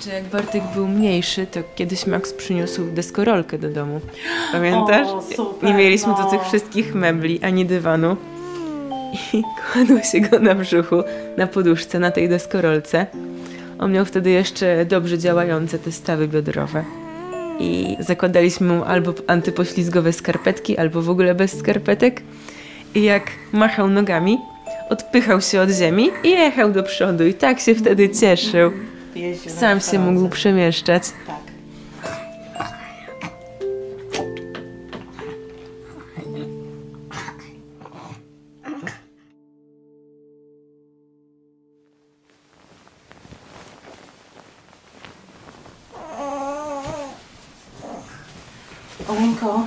Jeszcze jak Bartek był mniejszy, to kiedyś Max przyniósł deskorolkę do domu. Pamiętasz? O, super, Nie mieliśmy no. tych wszystkich mebli, ani dywanu. I kładło się go na brzuchu, na poduszce, na tej deskorolce. On miał wtedy jeszcze dobrze działające te stawy biodrowe. I zakładaliśmy mu albo antypoślizgowe skarpetki, albo w ogóle bez skarpetek. I jak machał nogami, odpychał się od ziemi i jechał do przodu. I tak się wtedy cieszył. Jeździł Sam się mógł przemieszczać. Tak. Olenko,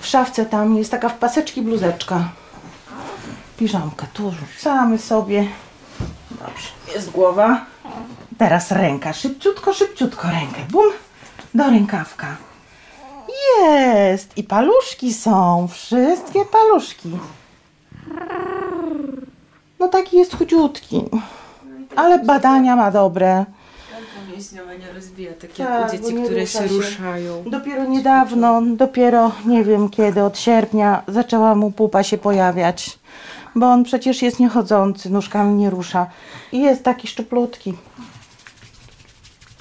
w szafce tam jest taka w paseczki bluzeczka. Piżamkę tu rzucamy sobie. Dobrze, jest głowa. Teraz ręka, szybciutko, szybciutko rękę. Bum, do rękawka. Jest! I paluszki są, wszystkie paluszki. No taki jest chudziutki, ale badania ma dobre. Mięśniowe nie rozwija, tak Tak, u dzieci, które się. ruszają. Dopiero niedawno, dopiero nie wiem kiedy, od sierpnia zaczęła mu pupa się pojawiać. Bo on przecież jest niechodzący, nóżkami nie rusza. I jest taki szczuplutki.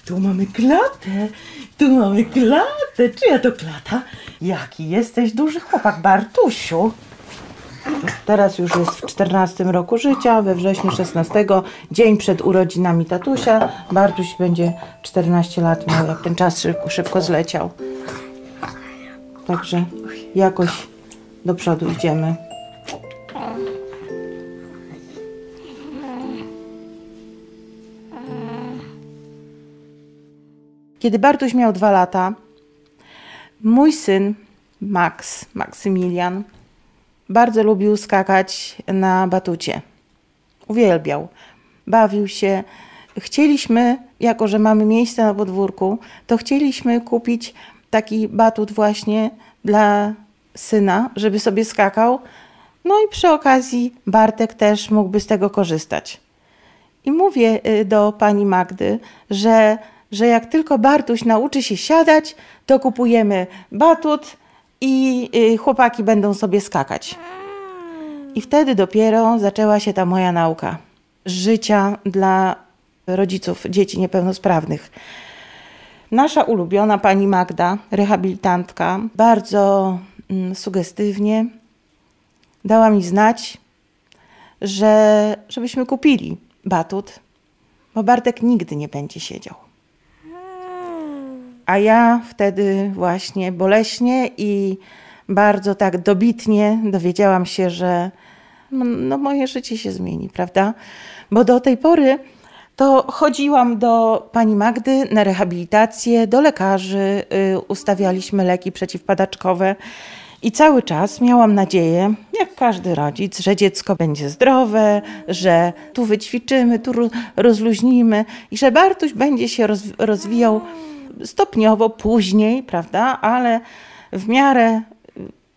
Tu mamy klatę, tu mamy klatę. Czyja to klata? Jaki jesteś duży chłopak, Bartusiu. Teraz już jest w 14 roku życia, we wrześniu 16, dzień przed urodzinami tatusia. Bartuś będzie 14 lat miał, jak ten czas szybko, szybko zleciał. Także jakoś do przodu idziemy. Kiedy Bartuś miał dwa lata, mój syn Max, Maksymilian, bardzo lubił skakać na batucie. Uwielbiał. Bawił się. Chcieliśmy, jako że mamy miejsce na podwórku, to chcieliśmy kupić taki batut właśnie dla syna, żeby sobie skakał. No i przy okazji Bartek też mógłby z tego korzystać. I mówię y, do pani Magdy, że, że jak tylko Bartuś nauczy się siadać, to kupujemy batut i y, chłopaki będą sobie skakać. I wtedy dopiero zaczęła się ta moja nauka życia dla rodziców dzieci niepełnosprawnych. Nasza ulubiona pani Magda, rehabilitantka, bardzo mm, sugestywnie dała mi znać, że żebyśmy kupili batut, bo Bartek nigdy nie będzie siedział. A ja wtedy właśnie boleśnie i bardzo tak dobitnie dowiedziałam się, że no, moje życie się zmieni, prawda? Bo do tej pory to chodziłam do pani Magdy na rehabilitację, do lekarzy, y, ustawialiśmy leki przeciwpadaczkowe i cały czas miałam nadzieję, jak każdy rodzic, że dziecko będzie zdrowe, że tu wyćwiczymy, tu ro- rozluźnimy i że Bartuś będzie się roz- rozwijał stopniowo, później, prawda? Ale w miarę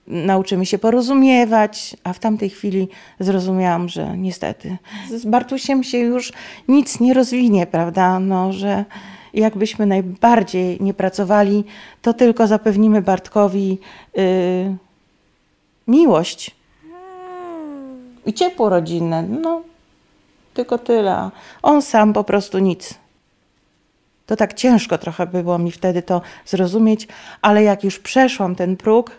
nauczymy się porozumiewać, a w tamtej chwili zrozumiałam, że niestety z Bartusiem się już nic nie rozwinie, prawda? No, że jakbyśmy najbardziej nie pracowali, to tylko zapewnimy Bartkowi y, miłość i ciepło rodzinne. No, tylko tyle. On sam po prostu nic. To tak ciężko trochę było mi wtedy to zrozumieć, ale jak już przeszłam ten próg,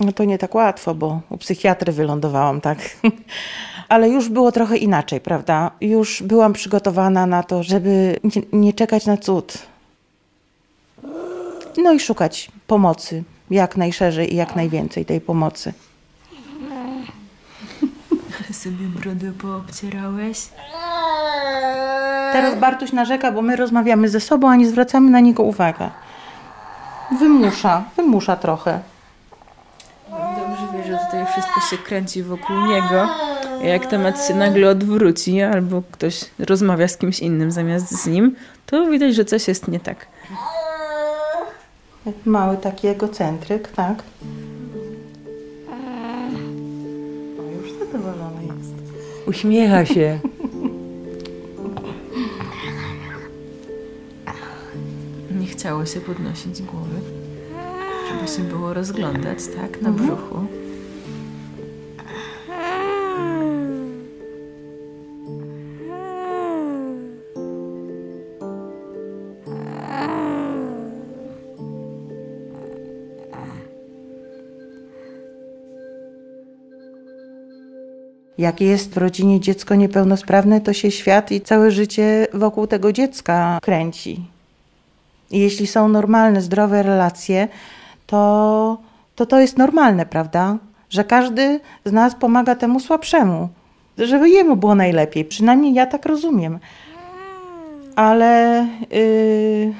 no to nie tak łatwo, bo u psychiatry wylądowałam, tak. Ale już było trochę inaczej, prawda? Już byłam przygotowana na to, żeby nie, czekać na cud. No i szukać pomocy jak najszerzej i jak najwięcej tej pomocy. Sobie brodę poobcierałeś? Teraz Bartuś narzeka, bo my rozmawiamy ze sobą, a nie zwracamy na niego uwagę. Wymusza, wymusza trochę. Dobrze wie, że tutaj wszystko się kręci wokół niego. Jak temat się nagle odwróci, albo ktoś rozmawia z kimś innym zamiast z nim, to widać, że coś jest nie tak. Mały taki egocentryk, tak? Uśmiecha się. Nie chciało się podnosić głowy, żeby się było rozglądać, tak? Na mhm. brzuchu. Jak jest w rodzinie dziecko niepełnosprawne, to się świat i całe życie wokół tego dziecka kręci. I jeśli są normalne, zdrowe relacje, to to, to jest normalne, prawda? Że każdy z nas pomaga temu słabszemu, żeby jemu było najlepiej. Przynajmniej ja tak rozumiem. Ale yy,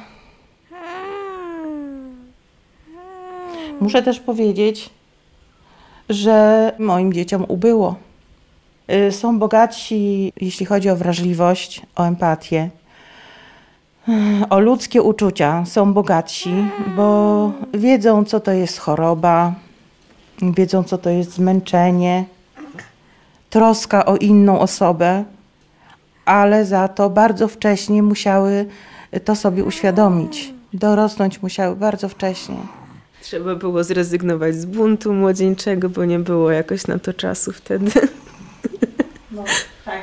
muszę też powiedzieć, że moim dzieciom ubyło. Y, Są bogatsi, jeśli chodzi o wrażliwość, o empatię, o ludzkie uczucia. Są bogatsi, bo wiedzą, co to jest choroba, wiedzą, co to jest zmęczenie, troska o inną osobę, ale za to bardzo wcześnie musiały to sobie uświadomić. Dorosnąć musiały bardzo wcześnie. Trzeba było zrezygnować z buntu młodzieńczego, bo nie było jakoś na to czasu wtedy. No, tak.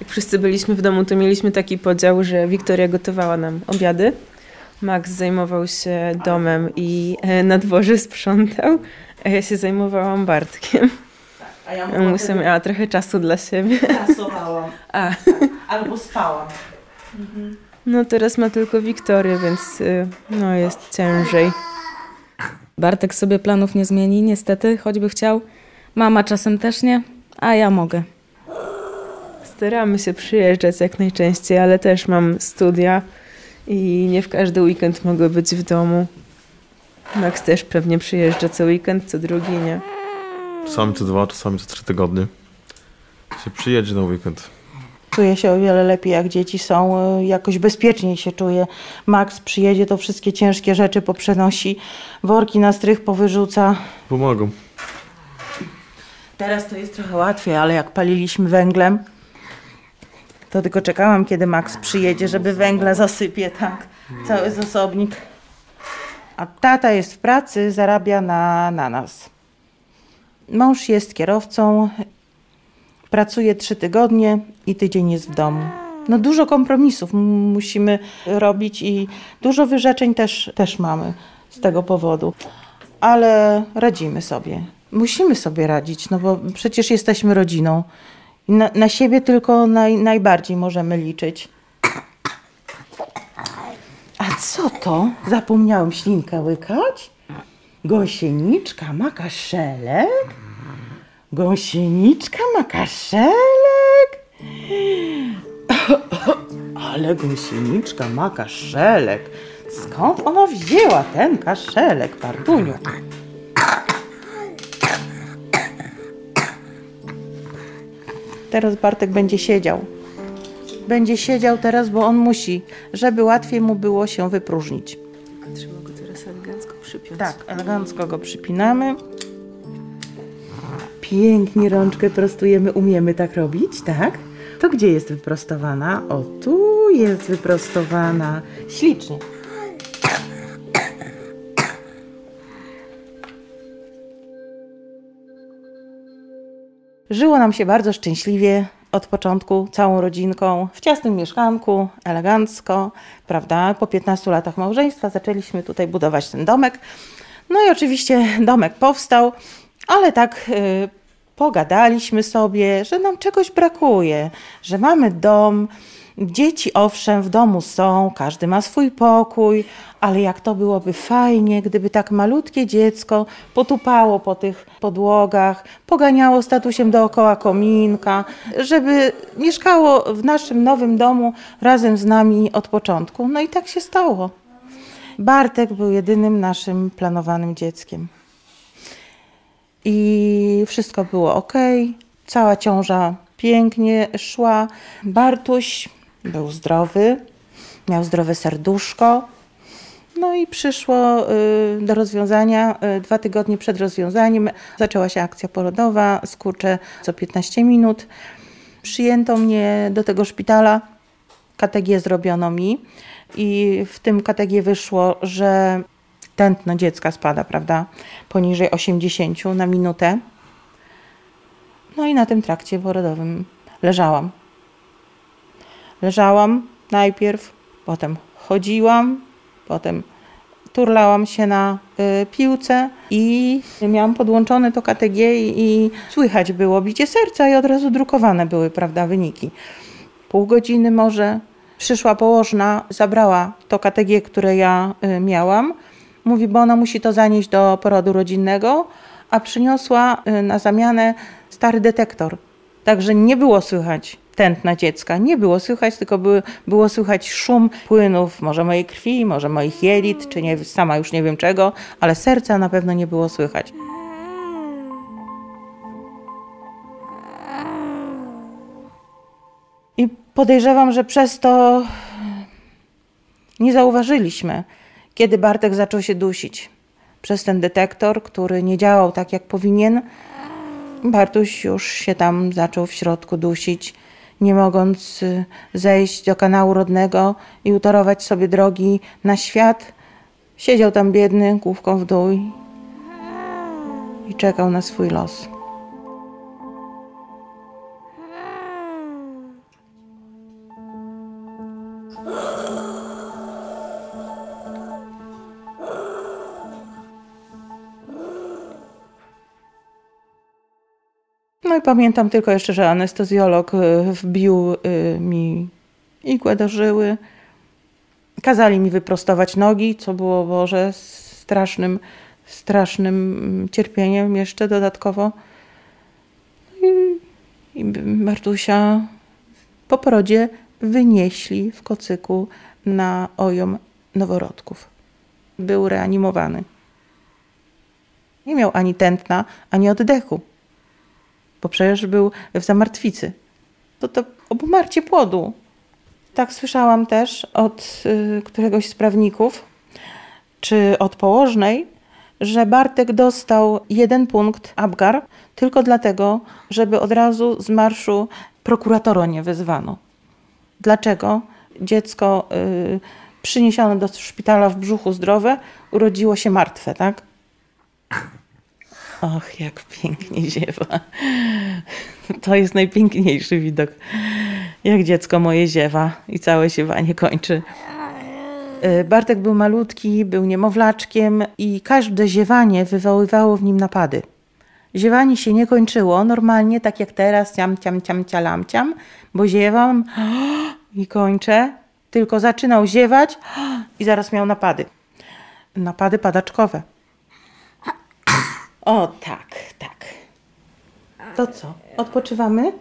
Jak wszyscy byliśmy w domu, to mieliśmy taki podział, że Wiktoria gotowała nam obiady, Max zajmował się domem i e, na dworze sprzątał, a ja się zajmowałam Bartkiem. A ja Ja Muszę miała trochę czasu dla siebie. pracowałam A, albo spałam. no teraz ma tylko Wiktorię, więc y, no jest ciężej. Bartek sobie planów nie zmieni, niestety, choćby chciał. Mama czasem też nie, a ja mogę. Staramy się przyjeżdżać jak najczęściej, ale też mam studia i nie w każdy weekend mogę być w domu. Max też pewnie przyjeżdża co weekend, co drugi nie. Czasami co dwa, czasami co trzy tygodnie. Się przyjedzie na weekend. Czuję się o wiele lepiej, jak dzieci są, jakoś bezpieczniej się czuję. Max przyjedzie, to wszystkie ciężkie rzeczy poprzenosi, worki na strych powyrzuca. Pomogą. Teraz to jest trochę łatwiej, ale jak paliliśmy węglem, to tylko czekałam, kiedy Max przyjedzie, żeby węgla zasypie, tak, cały zasobnik. A tata jest w pracy, zarabia na, na nas. Mąż jest kierowcą, pracuje trzy tygodnie i tydzień jest w domu. No dużo kompromisów musimy robić i dużo wyrzeczeń też, też mamy z tego powodu. Ale radzimy sobie. Musimy sobie radzić, no bo przecież jesteśmy rodziną. Na, na siebie tylko naj, najbardziej możemy liczyć. A co to? Zapomniałem ślinkę łykać? Gąsieniczka ma kaszelek? Gąsieniczka ma kaszelek? Ale gąsieniczka ma kaszelek. Skąd ona wzięła ten kaszelek, Partuniu? Teraz Bartek będzie siedział. Będzie siedział teraz, bo on musi, żeby łatwiej mu było się wypróżnić. Trzeba go teraz elegancko przypiąć. Tak, elegancko go przypinamy. Pięknie rączkę prostujemy. Umiemy tak robić, tak? To gdzie jest wyprostowana? O, tu jest wyprostowana. Ślicznie. Żyło nam się bardzo szczęśliwie od początku, całą rodzinką, w ciasnym mieszkanku, elegancko, prawda? Po 15 latach małżeństwa zaczęliśmy tutaj budować ten domek. No i oczywiście domek powstał, ale tak y, pogadaliśmy sobie, że nam czegoś brakuje, że mamy dom. Dzieci owszem w domu są, każdy ma swój pokój, ale jak to byłoby fajnie, gdyby tak malutkie dziecko potupało po tych podłogach, poganiało statusiem dookoła kominka, żeby mieszkało w naszym nowym domu razem z nami od początku. No i tak się stało. Bartek był jedynym naszym planowanym dzieckiem. I wszystko było ok. Cała ciąża pięknie szła. Bartuś był zdrowy, miał zdrowe serduszko. No i przyszło y, do rozwiązania. y, Dwa tygodnie przed rozwiązaniem zaczęła się akcja porodowa, skurcze co 15 minut. Przyjęto mnie do tego szpitala, KTG zrobiono mi i w tym KTG wyszło, że tętno dziecka spada, prawda, poniżej 80 na minutę. No i na tym trakcie porodowym leżałam. Leżałam najpierw, potem chodziłam, potem turlałam się na y, piłce i miałam podłączone to KTG i, i słychać było bicie serca i od razu drukowane były, prawda, wyniki. Pół godziny może przyszła położna, zabrała to KTG, które ja y, miałam. Mówi, bo ona musi to zanieść do porodu rodzinnego, a przyniosła y, na zamianę stary detektor. Także nie było słychać tętna dziecka. Nie było słychać, tylko by, było słychać szum płynów, może mojej krwi, może moich jelit, czy nie, sama już nie wiem czego, ale serca na pewno nie było słychać. I podejrzewam, że przez to nie zauważyliśmy, kiedy Bartek zaczął się dusić. Przez ten detektor, który nie działał tak, jak powinien, Bartuś już się tam zaczął w środku dusić, nie mogąc y, zejść do kanału rodnego i utorować sobie drogi na świat. Siedział tam biedny, główką w dół i- i czekał na swój los. No i pamiętam tylko jeszcze, że anestezjolog y, wbił y, mi igłę do żyły. Kazali mi wyprostować nogi, co było, Boże, strasznym, strasznym mm, cierpieniem jeszcze dodatkowo. I, i Bartusia po porodzie wynieśli w kocyku na ojom noworodków. Był reanimowany. Nie miał ani tętna, ani oddechu bo przecież był w zamartwicy. To to obumarcie płodu. Tak słyszałam też od y, któregoś z prawników, czy od położnej, że Bartek dostał jeden punkt Abgar tylko dlatego, żeby od razu z marszu prokuratora nie wezwano. Dlaczego dziecko y, przyniesione do szpitala w brzuchu zdrowe urodziło się martwe, tak? Och, jak pięknie ziewa. To jest najpiękniejszy widok. Jak dziecko moje ziewa i całe ziewanie kończy. Y, Bartek był malutki, był niemowlaczkiem i każde ziewanie wywoływało w nim napady. Ziewanie się nie kończyło normalnie, tak jak teraz, ciam, ciam, ciam, cialam, ciam, bo ziewam i kończę, tylko zaczynał ziewać i zaraz miał napady. Napady padaczkowe. O, tak, tak. To co? Odpoczywamy?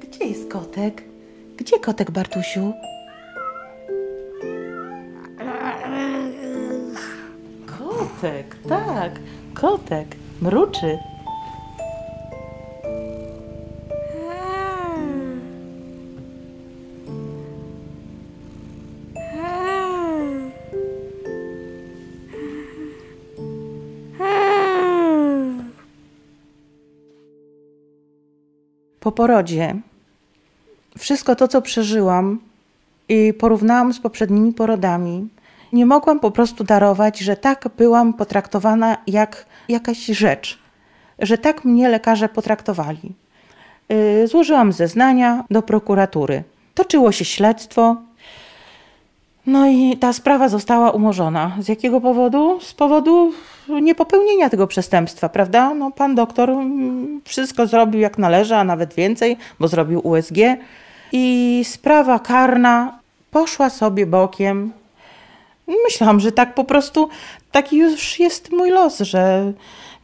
Gdzie jest kotek? Gdzie kotek, Bartusiu? Kotek, tak, kotek. Mruczy. Po porodzie wszystko to, co przeżyłam i porównałam z poprzednimi porodami, nie mogłam po prostu darować, że tak byłam potraktowana jak jakaś rzecz, że tak mnie lekarze potraktowali. Yy, Złożyłam zeznania do prokuratury. Toczyło się śledztwo. No i ta sprawa została umorzona. Z jakiego powodu? Z powodu niepopełnienia tego przestępstwa, prawda? No, pan doktor mm, wszystko zrobił jak należy, a nawet więcej, bo zrobił USG. I sprawa karna poszła sobie bokiem. Myślałam, że tak po prostu, taki już jest mój los, że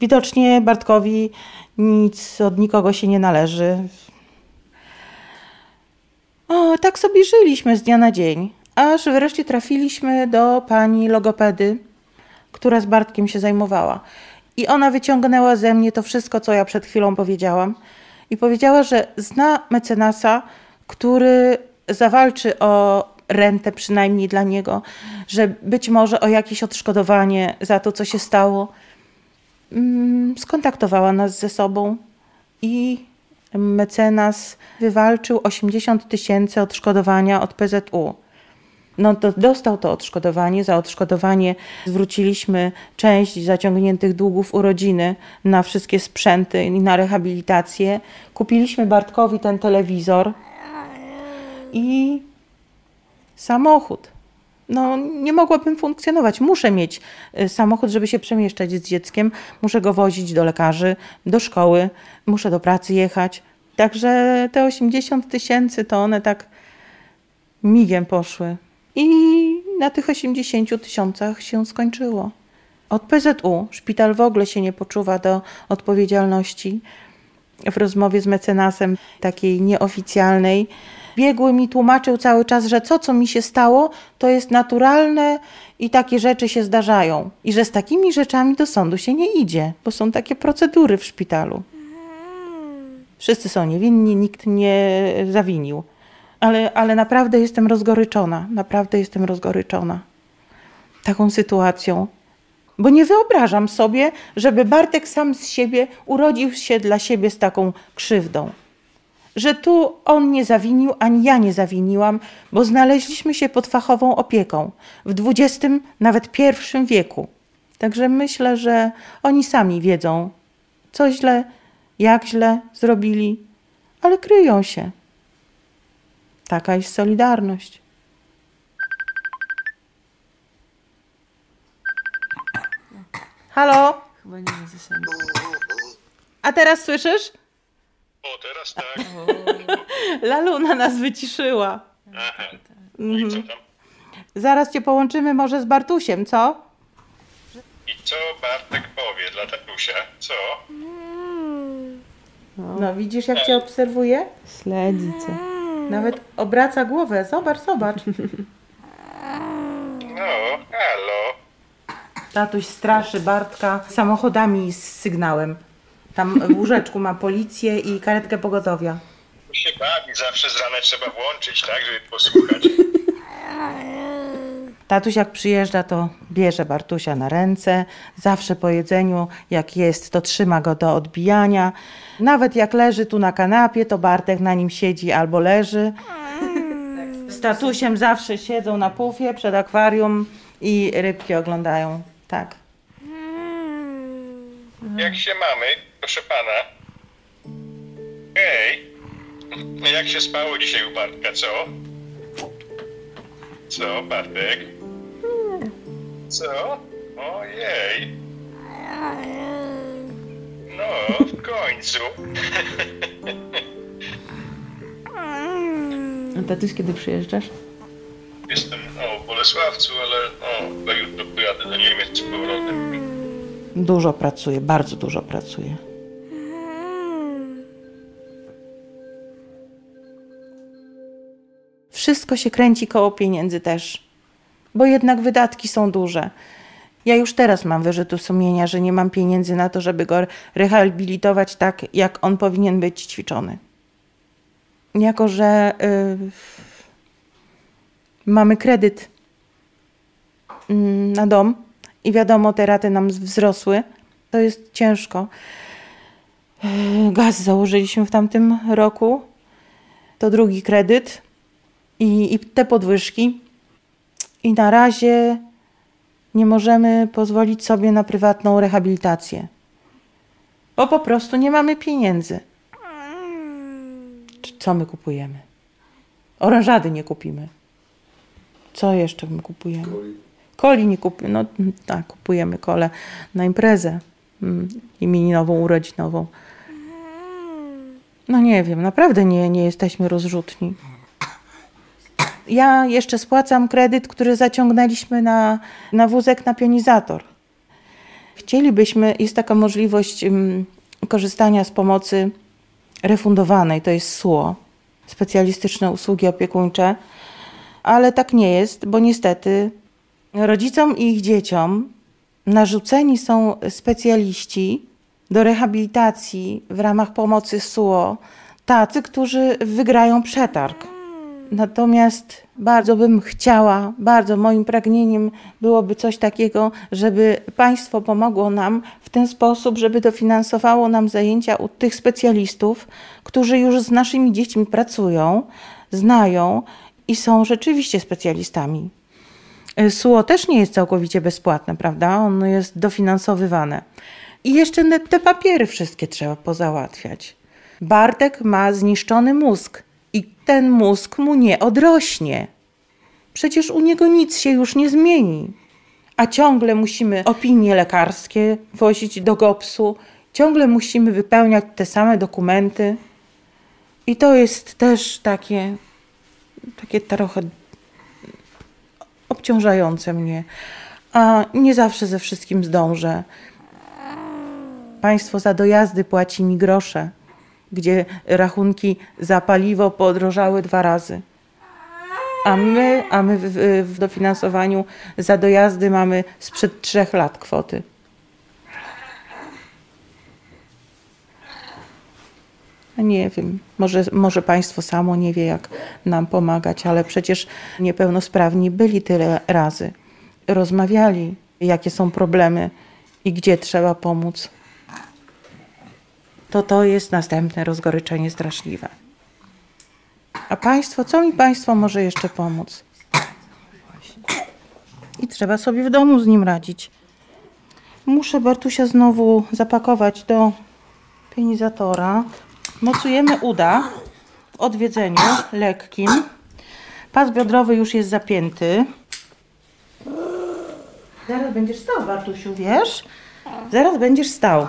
widocznie Bartkowi nic od nikogo się nie należy. O, tak sobie żyliśmy z dnia na dzień, aż wreszcie trafiliśmy do pani logopedy, która z Bartkiem się zajmowała. I ona wyciągnęła ze mnie to wszystko, co ja przed chwilą powiedziałam. I powiedziała, że zna mecenasa, który zawalczy o rentę przynajmniej dla niego, że być może o jakieś odszkodowanie za to, co się stało. mm, skontaktowała nas ze sobą i mecenas wywalczył 80 tysięcy odszkodowania od PZU. No to dostał to odszkodowanie. Za odszkodowanie zwróciliśmy część zaciągniętych długów urodziny na wszystkie sprzęty i na rehabilitację. Kupiliśmy Bartkowi ten telewizor i samochód. No, nie mogłabym funkcjonować. Muszę mieć y, samochód, żeby się przemieszczać z dzieckiem. Muszę go wozić do lekarzy, do szkoły, muszę do pracy jechać. Także te 80 tysięcy to one tak migiem poszły. I na tych 80 tysiącach się skończyło. Od PZU szpital w ogóle się nie poczuwa do odpowiedzialności. W rozmowie z mecenasem, takiej nieoficjalnej, biegły mi tłumaczył cały czas, że co, co mi się stało, to jest naturalne i takie rzeczy się zdarzają. I że z takimi rzeczami do sądu się nie idzie, bo są takie procedury w szpitalu. Wszyscy są niewinni, nikt nie zawinił. Ale, ale naprawdę jestem rozgoryczona, naprawdę jestem rozgoryczona taką sytuacją. Bo nie wyobrażam sobie, żeby Bartek sam z siebie urodził się dla siebie z taką krzywdą. Że tu on nie zawinił, ani ja nie zawiniłam, bo znaleźliśmy się pod fachową opieką w XX, nawet pierwszym wieku. Także myślę, że oni sami wiedzą, co źle, jak źle zrobili, ale kryją się. Taka jest solidarność. Halo? Chyba nie ma zasięgu. A teraz słyszysz? O, teraz tak. Laluna nas wyciszyła. Aha. No i co Mhm. tam? Zaraz cię połączymy może z Bartusiem, co? I co Bartek powie dla tatusia? Co? No widzisz jak cię obserwuje? Śledzi cię. Nawet obraca głowę. Zobacz, zobacz. No, halo. Tatuś straszy Bartka samochodami z sygnałem. Tam w łóżeczku ma policję i karetkę pogotowia. Tu się bawi, zawsze z rana trzeba włączyć, tak, żeby posłuchać. Tatuś jak przyjeżdża, to bierze Bartusia na ręce. Zawsze po jedzeniu, jak jest, to trzyma go do odbijania. Nawet jak leży tu na kanapie, to Bartek na nim siedzi albo leży. Z tatusiem zawsze siedzą na pufie przed akwarium i rybki oglądają. Tak. Jak się mamy, proszę pana? Hej. Jak się spało dzisiaj u Bartka, co? Co, Bartek? Co? Ojej. No, w końcu. A tatuś kiedy przyjeżdżasz? Jestem no, w Bolesławcu, ale no, chyba jutro pojadę do Niemiec z powrotem. Dużo pracuje, bardzo dużo pracuje. Wszystko się kręci koło pieniędzy też, bo jednak wydatki są duże. Ja już teraz mam wyrzuty sumienia, że nie mam pieniędzy na to, żeby go rehabilitować tak, jak on powinien być ćwiczony. Jako, że y, mamy kredyt mm, na dom i wiadomo, te raty nam wzrosły, to jest ciężko. Yy, Gaz założyliśmy w tamtym roku, to drugi kredyt i, i te podwyżki. I na razie nie możemy pozwolić sobie na prywatną rehabilitację, bo po prostu nie mamy pieniędzy. Co my kupujemy? Orężady nie kupimy. Co jeszcze my kupujemy? Coli nie kupujemy. No tak, kupujemy kole na imprezę mm, imieninową, urodzinową. No nie wiem, naprawdę nie, nie jesteśmy rozrzutni. Ja jeszcze spłacam kredyt, który zaciągnęliśmy na, na wózek na pionizator. Chcielibyśmy, jest taka możliwość mm, korzystania z pomocy refundowanej, to jest SUO, specjalistyczne usługi opiekuńcze, ale tak nie jest, bo niestety rodzicom i ich dzieciom narzuceni są specjaliści do rehabilitacji w ramach pomocy SUO, tacy, którzy wygrają przetarg. Natomiast bardzo bym chciała, bardzo moim pragnieniem byłoby coś takiego, żeby państwo pomogło nam w ten sposób, żeby dofinansowało nam zajęcia u tych specjalistów, którzy już z naszymi dziećmi pracują, znają i są rzeczywiście specjalistami. Y, SUO też nie jest całkowicie bezpłatne, prawda? Ono jest dofinansowywane. I jeszcze te papiery wszystkie trzeba pozałatwiać. Bartek ma zniszczony mózg i ten mózg mu nie odrośnie. Przecież u niego nic się już nie zmieni. A ciągle musimy opinie lekarskie wozić do GOPS-u, ciągle musimy wypełniać te same dokumenty. I to jest też takie, takie trochę obciążające mnie. A nie zawsze ze wszystkim zdążę. Państwo za dojazdy płaci mi grosze, gdzie rachunki za paliwo podrożały dwa razy. A my, a my w, w, dofinansowaniu za dojazdy mamy sprzed trzech lat kwoty. Nie wiem, może, może państwo samo nie wie, jak nam pomagać, ale przecież niepełnosprawni byli tyle razy. Rozmawiali, jakie są problemy i gdzie trzeba pomóc. To to jest następne rozgoryczenie straszliwe. A państwo, co mi państwo może jeszcze pomóc? I trzeba sobie w domu z nim radzić. Muszę Bartusia znowu zapakować do pienizatora. Mocujemy uda w odwiedzeniu lekkim. Pas biodrowy już jest zapięty. Zaraz będziesz stał, Bartusiu, wiesz? Zaraz będziesz stał.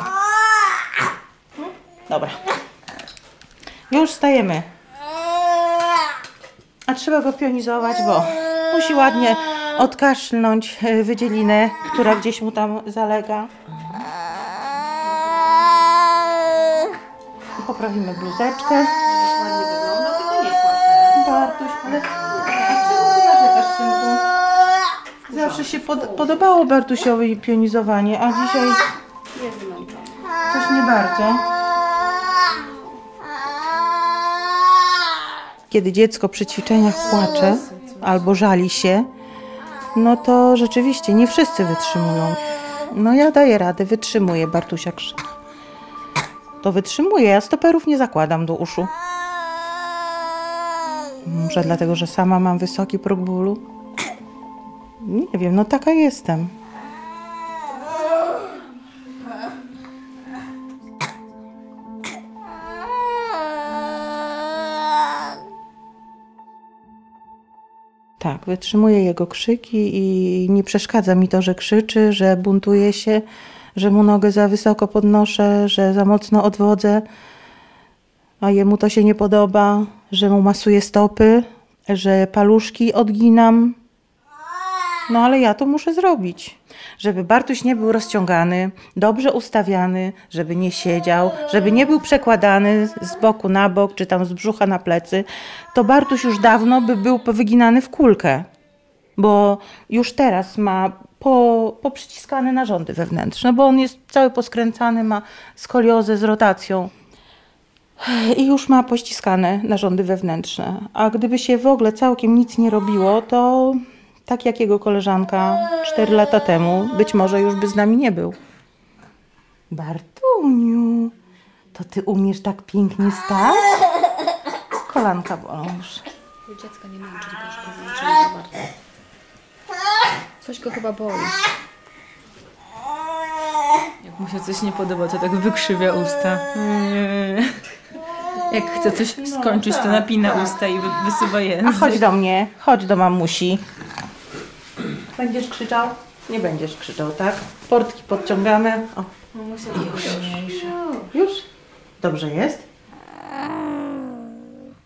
Dobra. Już stajemy. A trzeba go pionizować, bo musi ładnie odkaszlnąć e, wydzielinę, która gdzieś mu tam zalega. Poprawimy bluzeczkę. Bartuś, ale czemu ty narzekasz, synku? Zawsze się pod, podobało Bartusiowi pionizowanie, a dzisiaj coś nie bardzo. Kiedy dziecko przy ćwiczeniach płacze albo żali się, no to rzeczywiście nie wszyscy wytrzymują. No ja daję radę, wytrzymuję Bartusia krzyk. To wytrzymuję, ja stoperów nie zakładam do uszu. Może dlatego, że sama mam wysoki próg bólu? Nie wiem, no taka jestem. Wytrzymuję jego krzyki i nie przeszkadza mi to, że krzyczy, że buntuje się, że mu nogę za wysoko podnoszę, że za mocno odwodzę, a jemu to się nie podoba, że mu masuję stopy, że paluszki odginam. No ale ja to muszę zrobić. Żeby Bartuś nie był rozciągany, dobrze ustawiany, żeby nie siedział, żeby nie był przekładany z boku na bok, czy tam z brzucha na plecy, to Bartuś już dawno by był wyginany w kulkę. Bo już teraz ma po, poprzyciskane narządy wewnętrzne, bo on jest cały poskręcany, ma skoliozę z rotacją. I już ma pościskane narządy wewnętrzne. A gdyby się w ogóle całkiem nic nie robiło, to tak jak jego koleżanka 4 lata temu, być może już by z nami nie był. Bartuniu, to ty umiesz tak pięknie stać? Kolanka bolą już. Dziecka nie męczyć, proszę go męczyć za bardzo. Coś go chyba boli. Jak mu się coś nie podoba, to tak wykrzywia usta. Nie. Jak chce coś skończyć, to napina usta i wy- wysuwa A język. chodź do mnie, chodź do mamusi. Będziesz krzyczał? Nie będziesz krzyczał, tak? Portki podciągamy. O. Już. Już? Dobrze jest?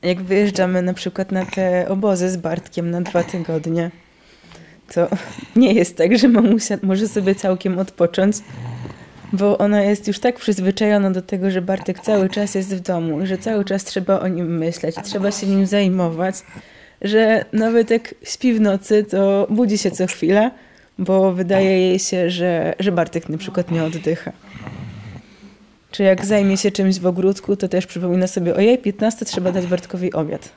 Jak wyjeżdżamy na przykład na te obozy z Bartkiem na dwa tygodnie, to nie jest tak, że mamusia może sobie całkiem odpocząć, bo ona jest już tak przyzwyczajona do tego, że Bartek cały czas jest w domu i że cały czas trzeba o nim myśleć, trzeba się nim zajmować, że nawet jak śpi w nocy, to budzi się co chwilę, bo wydaje jej się, że, że Bartek na przykład nie oddycha. Czy jak zajmie się czymś w ogródku, to też przypomina sobie, ojej, 15 trzeba dać Bartkowi obiad.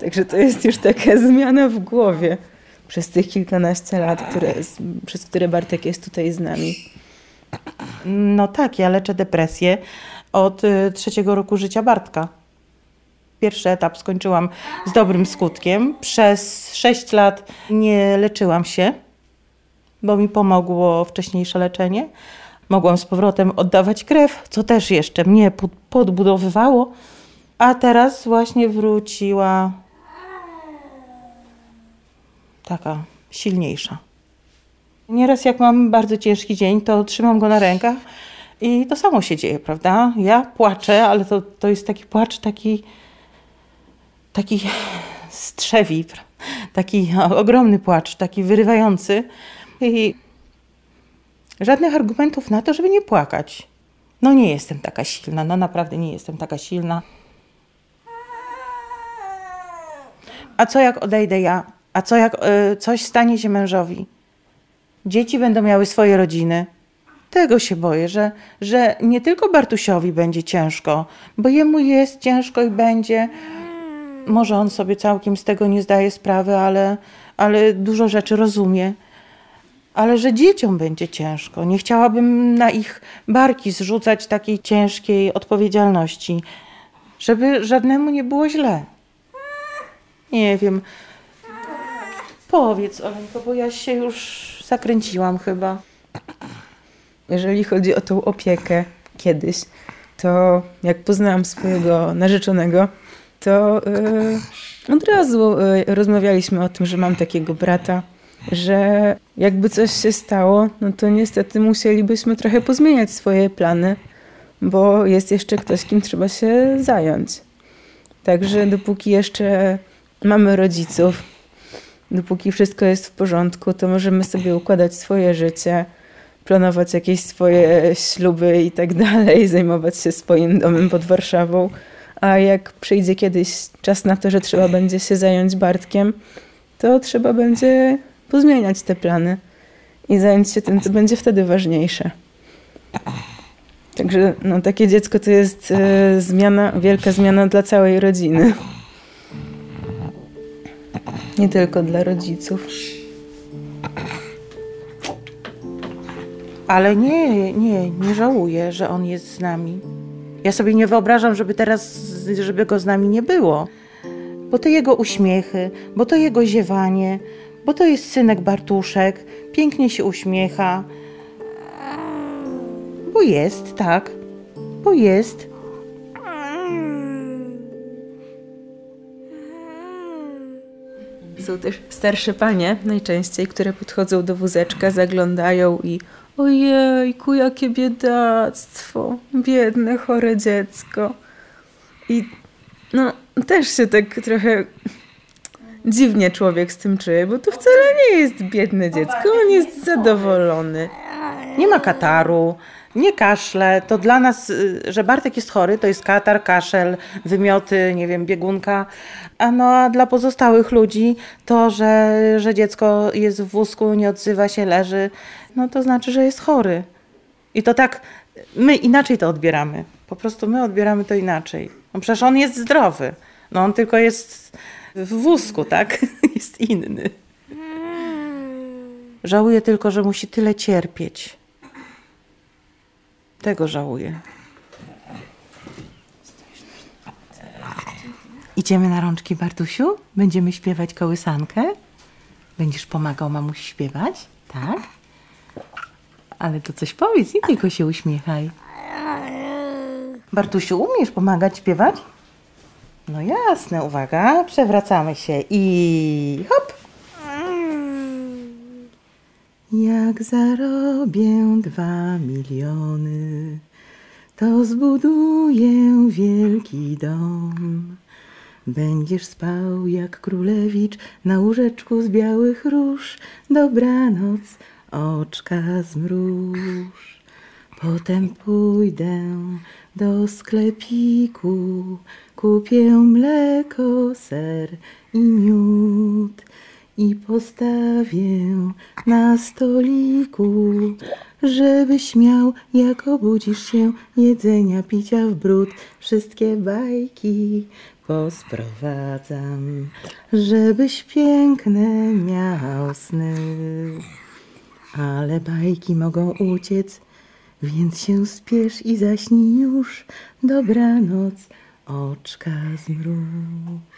Także to jest już taka zmiana w głowie przez tych kilkanaście lat, które, przez które Bartek jest tutaj z nami. No tak, ja leczę depresję od y, trzeciego roku życia Bartka. Pierwszy etap skończyłam z dobrym skutkiem. Przez sześć lat nie leczyłam się, bo mi pomogło wcześniejsze leczenie. Mogłam z powrotem oddawać krew, co też jeszcze mnie pod- podbudowywało. A teraz właśnie wróciła taka silniejsza. Nieraz jak mam bardzo ciężki dzień, to trzymam go na rękach i to samo się dzieje, prawda? Ja płaczę, ale to, to jest taki płacz, taki, taki strzewi, pra- taki ogromny płacz, taki wyrywający. I żadnych argumentów na to, żeby nie płakać. No nie jestem taka silna, no naprawdę nie jestem taka silna. A co jak odejdę ja? A co jak y, coś stanie się mężowi? Dzieci będą miały swoje rodziny. Tego się boję, że, że nie tylko Bartusiowi będzie ciężko, bo jemu jest ciężko i będzie. Może on sobie całkiem z tego nie zdaje sprawy, ale, ale dużo rzeczy rozumie. Ale że dzieciom będzie ciężko. Nie chciałabym na ich barki zrzucać takiej ciężkiej odpowiedzialności, żeby żadnemu nie było źle. Nie wiem. Powiedz, Oleńko, bo ja się już zakręciłam chyba. Jeżeli chodzi o tą opiekę kiedyś, to jak poznałam swojego narzeczonego, to yy, od razu yy, rozmawialiśmy o tym, że mam takiego brata, że jakby coś się stało, no to niestety musielibyśmy trochę pozmieniać swoje plany, bo jest jeszcze ktoś, kim trzeba się zająć. Także dopóki jeszcze mamy rodziców, dopóki wszystko jest w porządku, to możemy sobie układać swoje życie, planować jakieś swoje śluby i tak dalej, zajmować się swoim domem pod Warszawą. A jak przyjdzie kiedyś czas na to, że trzeba będzie się zająć Bartkiem, to trzeba będzie pozmieniać te plany i zająć się tym, co będzie wtedy ważniejsze. Także no, takie dziecko to jest e, zmiana, wielka zmiana dla całej rodziny. Nie tylko dla rodziców. Ale nie, nie, nie żałuję, że on jest z nami. Ja sobie nie wyobrażam, żeby teraz, żeby go z nami nie było. Bo to jego uśmiechy, bo to jego ziewanie, bo to jest synek Bartuszek, pięknie się uśmiecha. Bo jest, tak, bo jest. Są też starsze panie najczęściej, które podchodzą do wózeczka, zaglądają i ojejku, jakie biedactwo, biedne, chore dziecko. I no, też się tak trochę dziwnie człowiek z tym czuje, bo to wcale nie jest biedne dziecko, on jest zadowolony. Nie ma kataru, nie kaszle. To dla nas, y, że Bartek jest chory, to jest katar, kaszel, wymioty, nie wiem, biegunka. A no a dla pozostałych ludzi to, że, że dziecko jest w wózku, nie odzywa się, leży, no to znaczy, że jest chory. I to tak, my inaczej to odbieramy. Po prostu my odbieramy to inaczej. No przecież on jest zdrowy. No on tylko jest w wózku, tak? jest inny. Żałuję tylko, że musi tyle cierpieć. Tego żałuję. Idziemy na rączki, Bartusiu? Będziemy śpiewać kołysankę? Będziesz pomagał mamusi śpiewać? Tak? Ale to coś powiedz, nie tylko się uśmiechaj. Bartusiu, umiesz pomagać śpiewać? No jasne, uwaga, przewracamy się i hop! Jak zarobię dwa miliony, to zbuduję wielki dom. Będziesz spał jak królewicz na łóżeczku z białych róż. Dobranoc, oczka zmruż. Potem pójdę do sklepiku, kupię mleko, ser i miód i postawię na stoliku, żebyś miał, jak obudzisz się, jedzenia, picia w bród, wszystkie bajki posprowadzam, żebyś piękne miał sny. Ale bajki mogą uciec, więc się spiesz i zaśnij już. Dobranoc, oczka zmruż.